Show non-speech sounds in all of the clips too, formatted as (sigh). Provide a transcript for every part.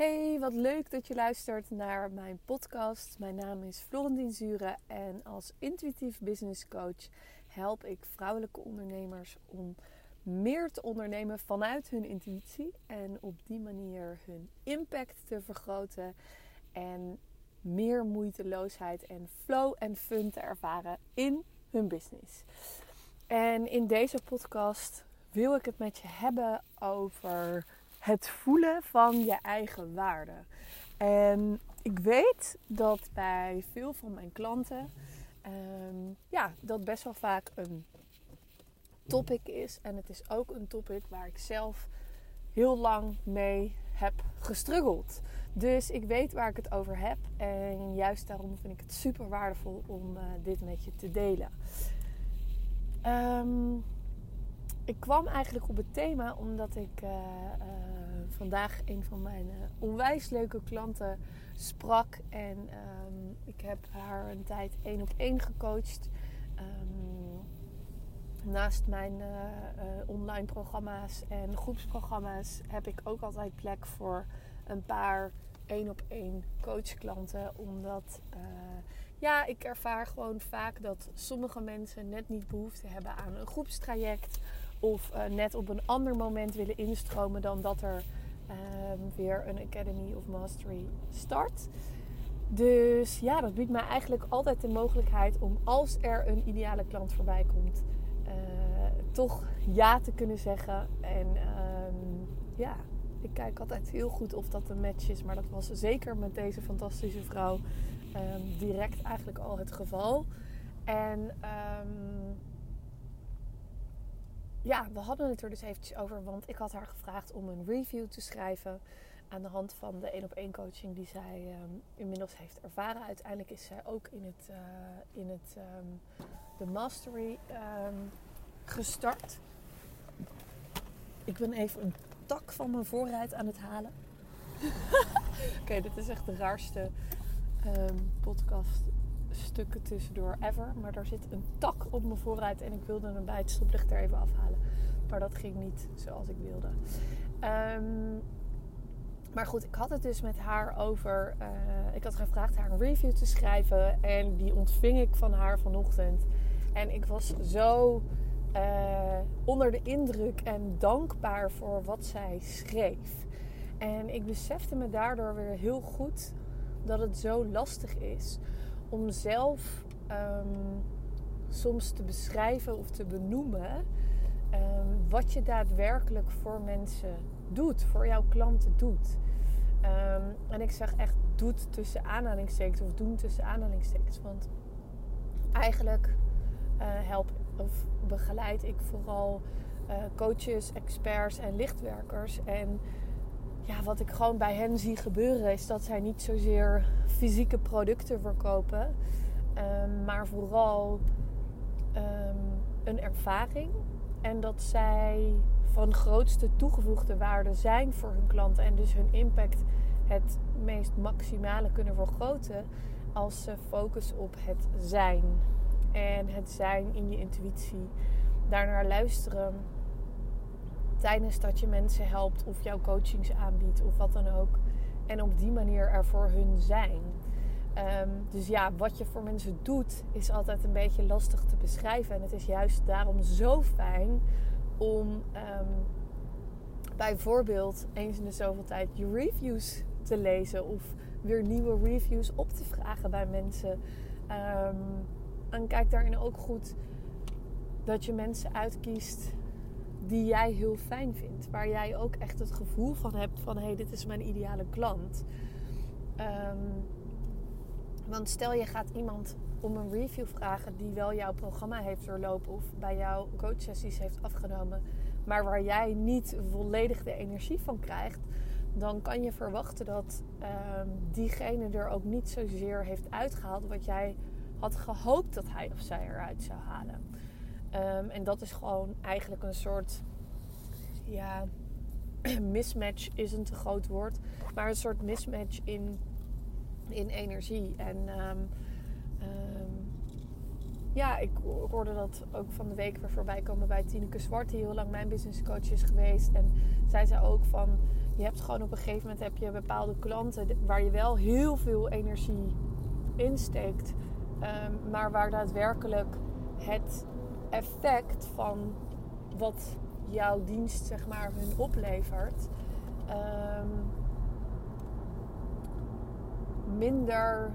Hey, wat leuk dat je luistert naar mijn podcast. Mijn naam is Florentien Zure en als intuïtief business coach help ik vrouwelijke ondernemers om meer te ondernemen vanuit hun intuïtie en op die manier hun impact te vergroten en meer moeiteloosheid en flow en fun te ervaren in hun business. En in deze podcast wil ik het met je hebben over het voelen van je eigen waarde. En ik weet dat bij veel van mijn klanten um, ja, dat best wel vaak een topic is. En het is ook een topic waar ik zelf heel lang mee heb gestruggeld. Dus ik weet waar ik het over heb. En juist daarom vind ik het super waardevol om uh, dit met je te delen. Um, ik kwam eigenlijk op het thema omdat ik uh, uh, vandaag een van mijn uh, onwijs leuke klanten sprak. En um, ik heb haar een tijd één op één gecoacht. Um, naast mijn online programma's en groepsprogramma's heb ik ook altijd plek voor een paar één op één coachklanten. Omdat ja, ik ervaar gewoon vaak dat sommige mensen net niet behoefte hebben aan een groepstraject of uh, net op een ander moment willen instromen dan dat er um, weer een Academy of Mastery start. Dus ja, dat biedt mij eigenlijk altijd de mogelijkheid om als er een ideale klant voorbij komt, uh, toch ja te kunnen zeggen. En um, ja, ik kijk altijd heel goed of dat een match is. Maar dat was zeker met deze fantastische vrouw um, direct eigenlijk al het geval. En ja, we hadden het er dus eventjes over, want ik had haar gevraagd om een review te schrijven aan de hand van de één op één coaching die zij um, inmiddels heeft ervaren. Uiteindelijk is zij ook in het, uh, in het um, de mastery um, gestart. Ik ben even een tak van mijn voorruit aan het halen. (laughs) Oké, dit is echt de raarste podcast stukken tussendoor ever. Maar daar zit een tak op mijn voorruit en ik wilde hem bij het stoplicht er even afhalen. Maar dat ging niet zoals ik wilde. Um, maar goed, ik had het dus met haar over. Uh, ik had gevraagd haar een review te schrijven. En die ontving ik van haar vanochtend. En ik was zo uh, onder de indruk en dankbaar voor wat zij schreef. En ik besefte me daardoor weer heel goed dat het zo lastig is om zelf um, soms te beschrijven of te benoemen um, wat je daadwerkelijk voor mensen doet, voor jouw klanten doet. Um, en ik zeg echt doet tussen aanhalingstekens of doen tussen aanhalingstekens. Want eigenlijk uh, help of begeleid ik vooral uh, coaches, experts en lichtwerkers. En ja, wat ik gewoon bij hen zie gebeuren is dat zij niet zozeer fysieke producten verkopen, um, maar vooral um, een ervaring. En dat zij van grootste toegevoegde waarde zijn voor hun klanten en dus hun impact het meest maximale kunnen vergroten als ze focussen op het zijn. En het zijn in je intuïtie. Daarnaar luisteren tijdens dat je mensen helpt of jouw coachings aanbiedt of wat dan ook. En op die manier er voor hun zijn. Um, dus ja, wat je voor mensen doet is altijd een beetje lastig te beschrijven. En het is juist daarom zo fijn om um, bijvoorbeeld eens in de zoveel tijd je reviews te lezen of weer nieuwe reviews op te vragen bij mensen. Um, en kijk daarin ook goed dat je mensen uitkiest die jij heel fijn vindt. Waar jij ook echt het gevoel van hebt van hé, hey, dit is mijn ideale klant. Um, want stel je gaat iemand om een review vragen die wel jouw programma heeft doorlopen of bij jouw coachsessies heeft afgenomen, maar waar jij niet volledig de energie van krijgt, dan kan je verwachten dat um, diegene er ook niet zozeer heeft uitgehaald wat jij had gehoopt dat hij of zij eruit zou halen. Um, en dat is gewoon eigenlijk een soort, ja, (clears throat) mismatch is een te groot woord, maar een soort mismatch in, in energie. En um, um, ja, ik hoorde dat ook van de week weer voorbij komen bij Tineke Zwart, die heel lang mijn business coach is geweest. En zij zei ook van, je hebt gewoon op een gegeven moment heb je bepaalde klanten waar je wel heel veel energie insteekt, um, maar waar daadwerkelijk het effect van wat jouw dienst zeg maar hun oplevert um, minder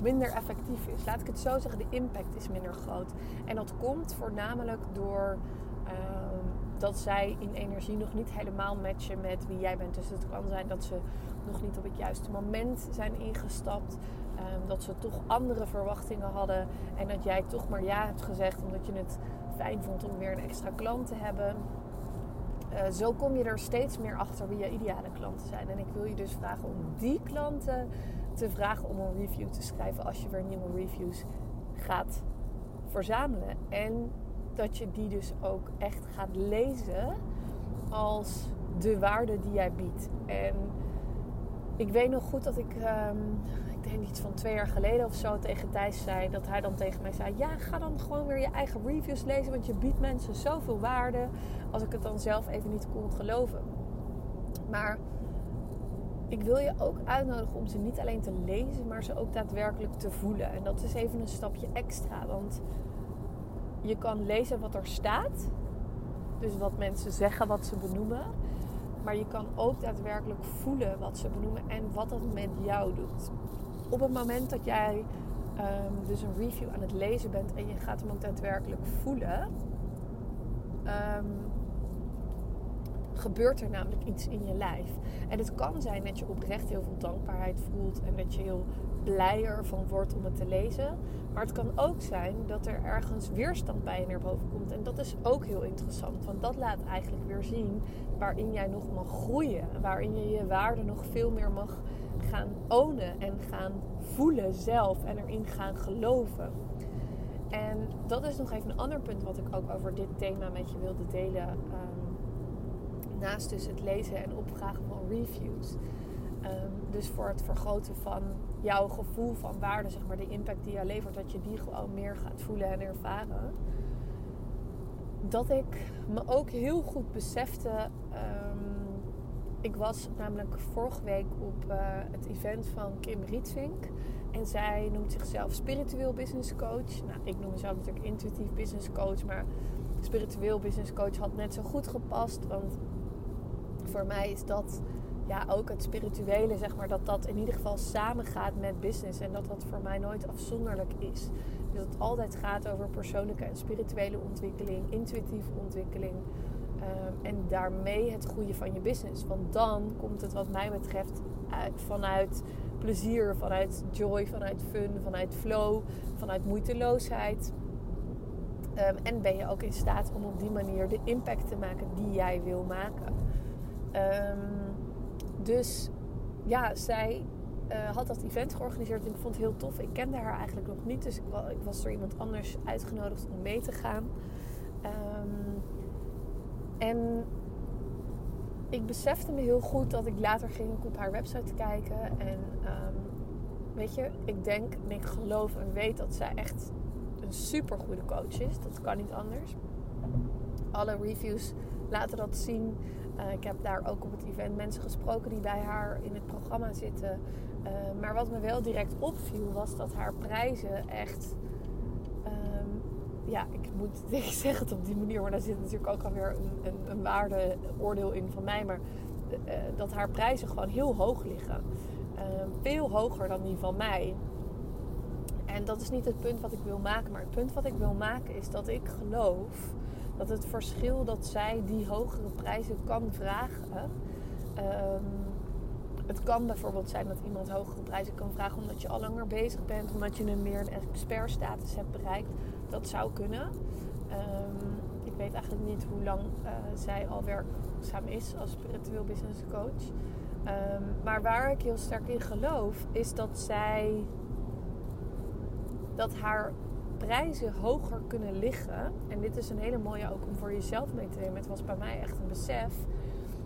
minder effectief is. Laat ik het zo zeggen, de impact is minder groot. En dat komt voornamelijk door ehm, dat zij in energie nog niet helemaal matchen met wie jij bent. Dus het kan zijn dat ze nog niet op het juiste moment zijn ingestapt. Ehm, dat ze toch andere verwachtingen hadden. En dat jij toch maar ja hebt gezegd omdat je het fijn vond om weer een extra klant te hebben. Uh, zo kom je er steeds meer achter wie je ideale klanten zijn. En ik wil je dus vragen om die klanten te vragen om een review te schrijven als je weer nieuwe reviews gaat verzamelen. En dat je die dus ook echt gaat lezen als de waarde die jij biedt. En ik weet nog goed dat ik, ik denk iets van twee jaar geleden of zo tegen Thijs zei. Dat hij dan tegen mij zei: Ja, ga dan gewoon weer je eigen reviews lezen. Want je biedt mensen zoveel waarde. Als ik het dan zelf even niet kon geloven. Maar ik wil je ook uitnodigen om ze niet alleen te lezen, maar ze ook daadwerkelijk te voelen. En dat is even een stapje extra. Want je kan lezen wat er staat. Dus wat mensen zeggen, wat ze benoemen. Maar je kan ook daadwerkelijk voelen wat ze benoemen en wat dat met jou doet. Op het moment dat jij ehm, dus een review aan het lezen bent en je gaat hem ook daadwerkelijk voelen, ehm, gebeurt er namelijk iets in je lijf. En het kan zijn dat je oprecht heel veel dankbaarheid voelt en dat je heel blijer van wordt om het te lezen. Maar het kan ook zijn dat er ergens weerstand bij je naar boven komt. En dat is ook heel interessant, want dat laat eigenlijk weer zien waarin jij nog mag groeien. Waarin je je waarde nog veel meer mag gaan ownen en gaan voelen zelf en erin gaan geloven. En dat is nog even een ander punt wat ik ook over dit thema met je wilde delen. Um, naast dus het lezen en opvragen van reviews. Um, dus voor het vergroten van jouw gevoel van waarde, zeg maar, de impact die jij levert, dat je die gewoon meer gaat voelen en ervaren. Dat ik me ook heel goed besefte. Um, ik was namelijk vorige week op uh, het event van Kim Rietvink. En zij noemt zichzelf spiritueel business coach. Nou, ik noem mezelf natuurlijk intuïtief business coach. Maar spiritueel business coach had net zo goed gepast. Want voor mij is dat ja, ook het spirituele, zeg maar, dat dat in ieder geval samengaat met business. En dat dat voor mij nooit afzonderlijk is. Dus dat het altijd gaat over persoonlijke en spirituele ontwikkeling, intuïtieve ontwikkeling. Um, en daarmee het groeien van je business. Want dan komt het, wat mij betreft, uit, vanuit plezier, vanuit joy, vanuit fun, vanuit flow, vanuit moeiteloosheid. Um, en ben je ook in staat om op die manier de impact te maken die jij wil maken. Um, dus ja, zij uh, had dat event georganiseerd en ik vond het heel tof. Ik kende haar eigenlijk nog niet, dus ik, was door iemand anders uitgenodigd om mee te gaan. En ik besefte me heel goed dat ik later ging op haar website kijken. En um, weet je, ik denk en ik geloof en weet dat zij echt een super goede coach is. Dat kan niet anders. Alle reviews laten dat zien. Uh, ik heb daar ook op het event mensen gesproken die bij haar in het programma zitten. Uh, maar wat me wel direct opviel was dat haar prijzen echt. Ja, ik moet (laughs) ik zeg het op die manier, maar daar zit natuurlijk ook alweer een, een, een waardeoordeel in van mij. Maar uh, dat haar prijzen gewoon heel hoog liggen. Ehm, veel hoger dan die van mij. En dat is niet het punt wat ik wil maken. Maar het punt wat ik wil maken is dat ik geloof dat het verschil dat zij die hogere prijzen kan vragen. Um, het kan bijvoorbeeld zijn dat iemand hogere prijzen kan vragen omdat je al langer bezig bent, omdat je een meer een expertstatus hebt bereikt. Dat zou kunnen. Um, ik weet eigenlijk niet hoe lang uh, zij al werkzaam is als spiritueel business coach. Um, maar waar ik heel sterk in geloof, is dat zij dat haar prijzen hoger kunnen liggen. En dit is een hele mooie ook om voor jezelf mee te nemen. Het was bij mij echt een besef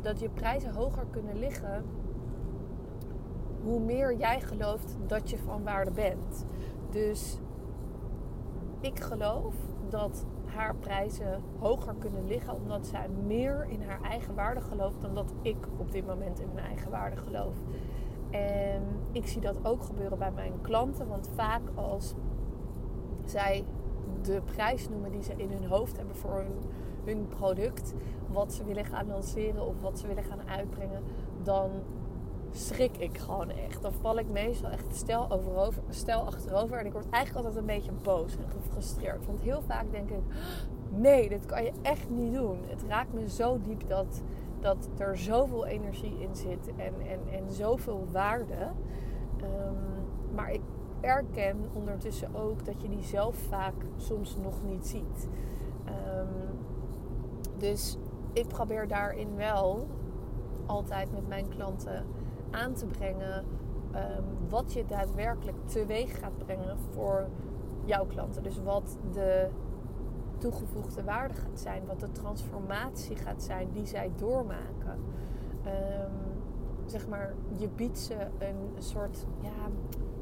dat je prijzen hoger kunnen liggen. Hoe meer jij gelooft dat je van waarde bent. Dus ik geloof dat haar prijzen hoger kunnen liggen. Omdat zij meer in haar eigen waarde gelooft dan dat ik op dit moment in mijn eigen waarde geloof. En ik zie dat ook gebeuren bij mijn klanten. Want vaak als zij de prijs noemen die ze in hun hoofd hebben voor hun, hun product, wat ze willen gaan lanceren of wat ze willen gaan uitbrengen, dan schrik ik gewoon echt. Dan val ik meestal echt stel, overover, stel achterover. En ik word eigenlijk altijd een beetje boos en gefrustreerd. Want heel vaak denk ik: nee, dit kan je echt niet doen. Het raakt me zo diep dat, dat er zoveel energie in zit en, en, en zoveel waarde. Um, maar ik erken ondertussen ook dat je die zelf vaak soms nog niet ziet. Um, dus ik probeer daarin wel altijd met mijn klanten aan te brengen um, wat je daadwerkelijk teweeg gaat brengen voor jouw klanten. Dus wat de toegevoegde waarde gaat zijn, wat de transformatie gaat zijn die zij doormaken. Um, zeg maar, je biedt ze een soort, ja,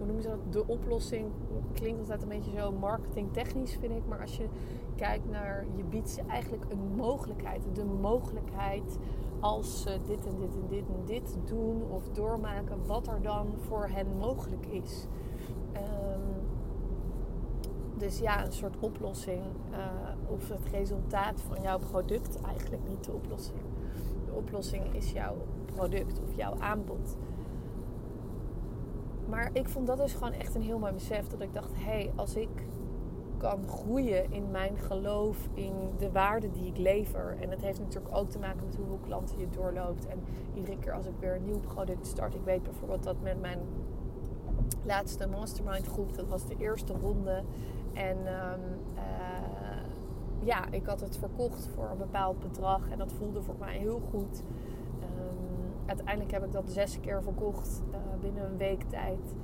hoe noemen ze dat? De oplossing klinkt altijd een beetje zo marketingtechnisch, vind ik. Maar als je kijkt naar, je biedt eigenlijk een mogelijkheid. De mogelijkheid als ze dit en dit en dit en dit doen of doormaken, wat er dan voor hen mogelijk is. Um, dus ja, een soort oplossing uh, of het resultaat van jouw product eigenlijk niet de oplossing. De oplossing is jouw product of jouw aanbod. Maar ik vond dat dus gewoon echt een heel mooi besef. Dat ik dacht, hé, hey, als ik kan groeien in mijn geloof in de waarde die ik lever. En het heeft natuurlijk ook te maken met hoeveel klanten je doorloopt. En iedere keer als ik weer een nieuw product start. Ik weet bijvoorbeeld dat met mijn laatste mastermind groep, dat was de eerste ronde. En um, ja, ik had het verkocht voor een bepaald bedrag. En dat voelde voor mij heel goed. Uiteindelijk heb ik dat zes keer verkocht uh, binnen een week tijd.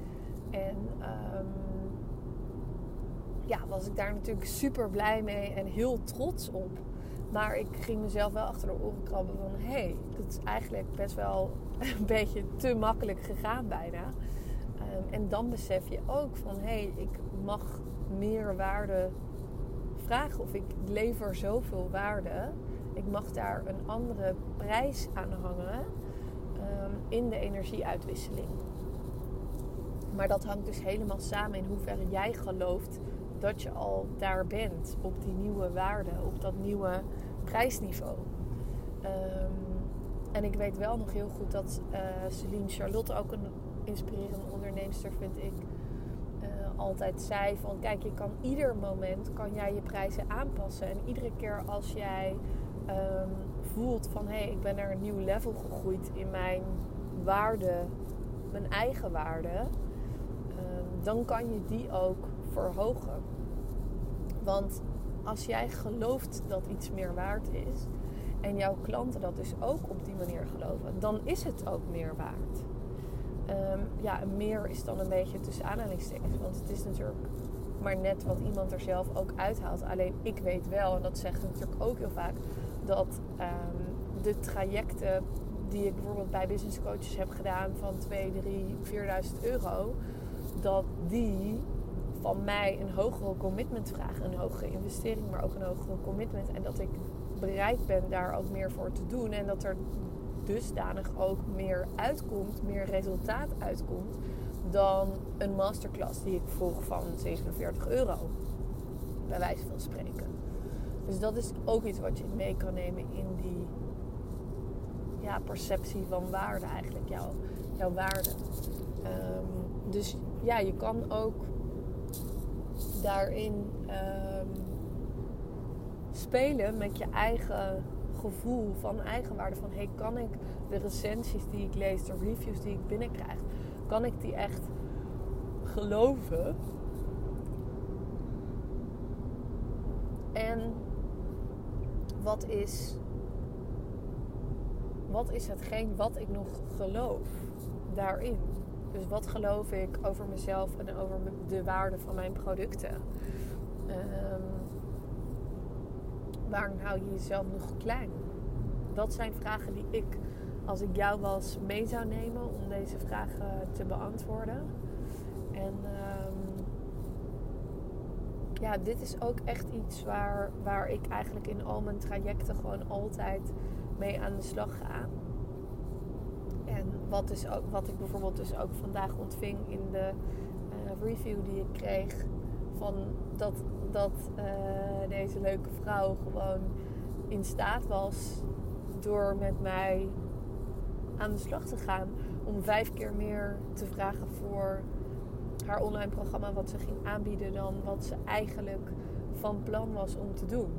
En um, ja, was ik daar natuurlijk super blij mee en heel trots op. Maar ik ging mezelf wel achter de oren krabben van... hé, hey, dat is eigenlijk best wel (laughs) een beetje te makkelijk gegaan bijna. Um, en dan besef je ook van... hé, hey, ik mag meer waarde vragen. Of ik lever zoveel waarde. Ik mag daar een andere prijs aan hangen... Um, in de energieuitwisseling. Maar dat hangt dus helemaal samen in hoeverre jij gelooft dat je al daar bent op die nieuwe waarde, op dat nieuwe prijsniveau. Um, en ik weet wel nog heel goed dat uh, Celine Charlotte ook een inspirerende onderneemster vind ik. Uh, altijd zei van kijk je kan ieder moment kan jij je prijzen aanpassen en iedere keer als jij um, voelt van hé hey, ik ben naar een nieuw level gegroeid in mijn waarde, mijn eigen waarde, um, dan kan je die ook verhogen. Want als jij gelooft dat iets meer waard is en jouw klanten dat dus ook op die manier geloven, dan is het ook meer waard. Um, ja, meer is dan een beetje tussen aanhalingstekens, want het is natuurlijk maar net wat iemand er zelf ook uithaalt. Alleen ik weet wel, en dat zeggen natuurlijk ook heel vaak, dat um, de trajecten die ik bijvoorbeeld bij business coaches heb gedaan van 2, 3, 4.000 euro, dat die van mij een hogere commitment vragen. Een hogere investering, maar ook een hogere commitment. En dat ik bereid ben daar ook meer voor te doen. En dat er dusdanig ook meer uitkomt, meer resultaat uitkomt dan een masterclass die ik volg van 47 euro. Bij wijze van spreken. Dus dat is ook iets wat je mee kan nemen in die ja, perceptie van waarde eigenlijk. Jouw, jouw waarde. Um, dus ja, je kan ook daarin um, spelen met je eigen gevoel van eigenwaarde. Van hey, kan ik de recensies die ik lees, de reviews die ik binnenkrijg, kan ik die echt geloven? En wat is, wat is hetgeen wat ik nog geloof daarin? Dus wat geloof ik over mezelf en over de waarde van mijn producten? Um, waarom hou je jezelf nog klein? Dat zijn vragen die ik, als ik jou was, mee zou nemen om deze vragen te beantwoorden. En um, ja, dit is ook echt iets waar, waar ik eigenlijk in al mijn trajecten gewoon altijd mee aan de slag ga. En wat, dus ook, wat ik bijvoorbeeld dus ook vandaag ontving in de uh, review die ik kreeg. Van dat, dat uh, deze leuke vrouw gewoon in staat was door met mij aan de slag te gaan. Om vijf keer meer te vragen voor haar online programma. Wat ze ging aanbieden dan wat ze eigenlijk van plan was om te doen.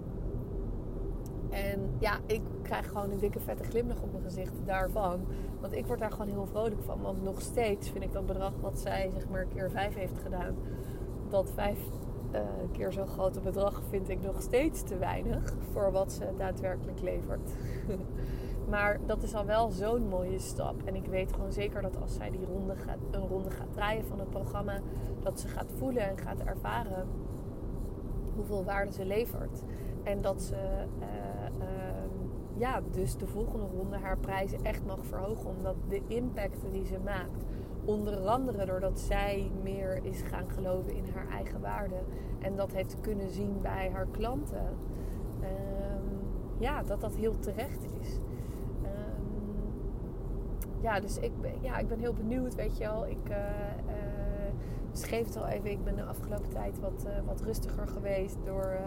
En ja, ik krijg gewoon een dikke vette glimlach op mijn gezicht daarvan. Want ik word daar gewoon heel vrolijk van. Want nog steeds vind ik dat bedrag wat zij zeg maar keer vijf heeft gedaan. Dat vijf uh, keer zo'n grote bedrag vind ik nog steeds te weinig. Voor wat ze daadwerkelijk levert. (laughs) maar dat is al wel zo'n mooie stap. En ik weet gewoon zeker dat als zij die ronde gaat, een ronde gaat draaien van het programma. Dat ze gaat voelen en gaat ervaren hoeveel waarde ze levert. En dat ze... Uh, ja, dus de volgende ronde haar prijzen echt mag verhogen. Omdat de impact die ze maakt, onder andere doordat zij meer is gaan geloven in haar eigen waarde en dat heeft kunnen zien bij haar klanten, um, ja, dat dat heel terecht is. Ja, dus ik ben, ja, ik ben heel benieuwd, weet je wel. Ik uh, uh, schreef het al even, ik ben de afgelopen tijd wat, uh, wat rustiger geweest door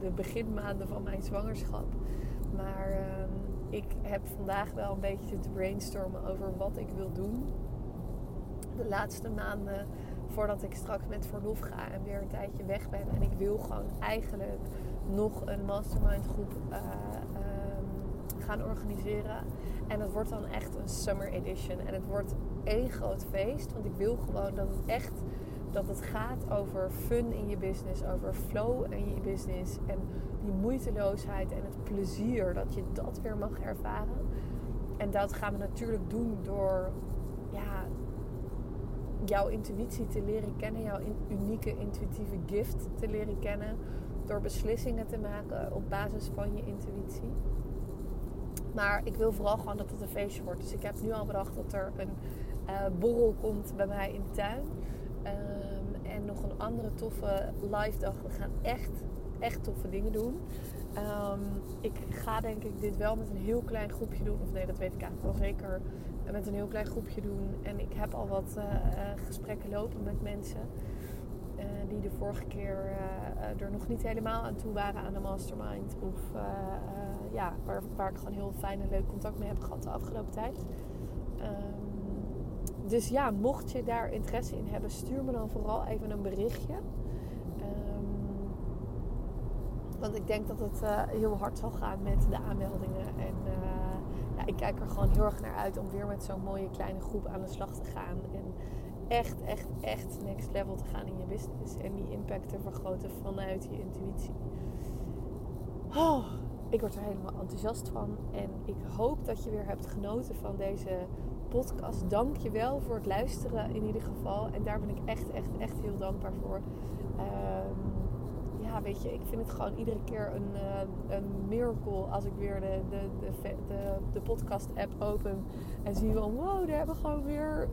de beginmaanden van mijn zwangerschap. Maar uh, ik heb vandaag wel een beetje te brainstormen over wat ik wil doen. De laatste maanden voordat ik straks met verlof ga en weer een tijdje weg ben. En ik wil gewoon eigenlijk nog een mastermind groep uh, gaan organiseren. En het wordt dan echt een summer edition. En het wordt één groot feest. Want ik wil gewoon dat het echt dat het gaat over fun in je business, over flow in je business en die moeiteloosheid en het plezier dat je dat weer mag ervaren. En dat gaan we natuurlijk doen door ja, jouw intuïtie te leren kennen, jouw unieke intuïtieve gift te leren kennen, door beslissingen te maken op basis van je intuïtie. Maar ik wil vooral gewoon dat het een feestje wordt. Dus ik heb nu al bedacht dat er een uh, borrel komt bij mij in de tuin. Um, en nog een andere toffe live dag. We gaan echt, echt toffe dingen doen. Um, ik ga denk ik dit wel met een heel klein groepje doen. Of nee, dat weet ik eigenlijk wel zeker. Met een heel klein groepje doen. En ik heb al wat uh, gesprekken lopen met mensen. Die de vorige keer er nog niet helemaal aan toe waren aan de mastermind. Of ja, waar, waar ik gewoon heel fijn en leuk contact mee heb gehad de afgelopen tijd. Um, dus ja, mocht je daar interesse in hebben, stuur me dan vooral even een berichtje. Um, want ik denk dat het uh, heel hard zal gaan met de aanmeldingen. En uh, ja, ik kijk er gewoon heel erg naar uit om weer met zo'n mooie kleine groep aan de slag te gaan. En echt, echt, echt next level te gaan in je business. En die impact te vergroten vanuit je intuïtie. Oh, ik word er helemaal enthousiast van. En ik hoop dat je weer hebt genoten van deze podcast. Dank je wel voor het luisteren in ieder geval. En daar ben ik echt, echt, echt heel dankbaar voor. Um, ja, weet je, ik vind het gewoon iedere keer een, uh, een miracle als ik weer de, de, de, podcast-app open en zie van wow, er hebben gewoon weer,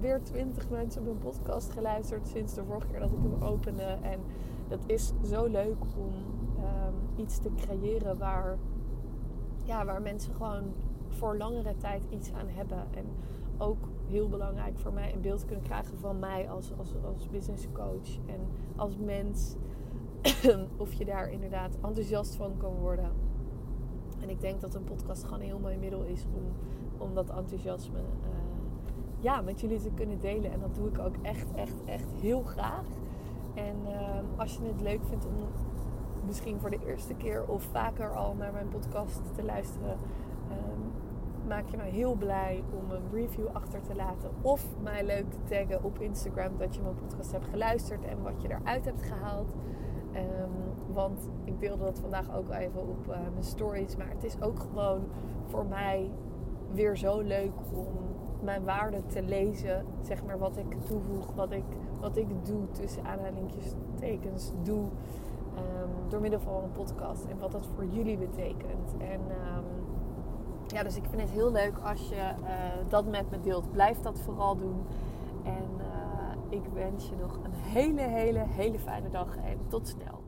weer 20 mensen mijn podcast geluisterd sinds de vorige keer dat ik hem opende. En dat is zo leuk om iets te creëren waar, ja, waar mensen gewoon voor langere tijd iets aan hebben. En ook heel belangrijk voor mij een beeld kunnen krijgen van mij als, als, als business coach en als mens. (clears throat) of je daar inderdaad enthousiast van kan worden. En ik denk dat een podcast gewoon een heel mooi middel is om, om dat enthousiasme uh, ja, met jullie te kunnen delen. En dat doe ik ook echt, echt, echt heel graag. En uh, als je het leuk vindt om misschien voor de eerste keer of vaker al naar mijn podcast te luisteren, um, maak je mij heel blij om een review achter te laten. Of mij leuk te taggen op Instagram dat je mijn podcast hebt geluisterd en wat je eruit hebt gehaald. Um, want ik deelde dat vandaag ook even op uh, mijn stories. Maar het is ook gewoon voor mij weer zo leuk om mijn waarde te lezen. Zeg maar wat ik toevoeg, wat ik, wat ik doe tussen aanhalingstekens doe. Um, door middel van een podcast en wat dat voor jullie betekent. En um, ja, dus ik vind het heel leuk als je uh, dat met me deelt. Blijf dat vooral doen. En uh, ik wens je nog een hele, hele, hele fijne dag en tot snel.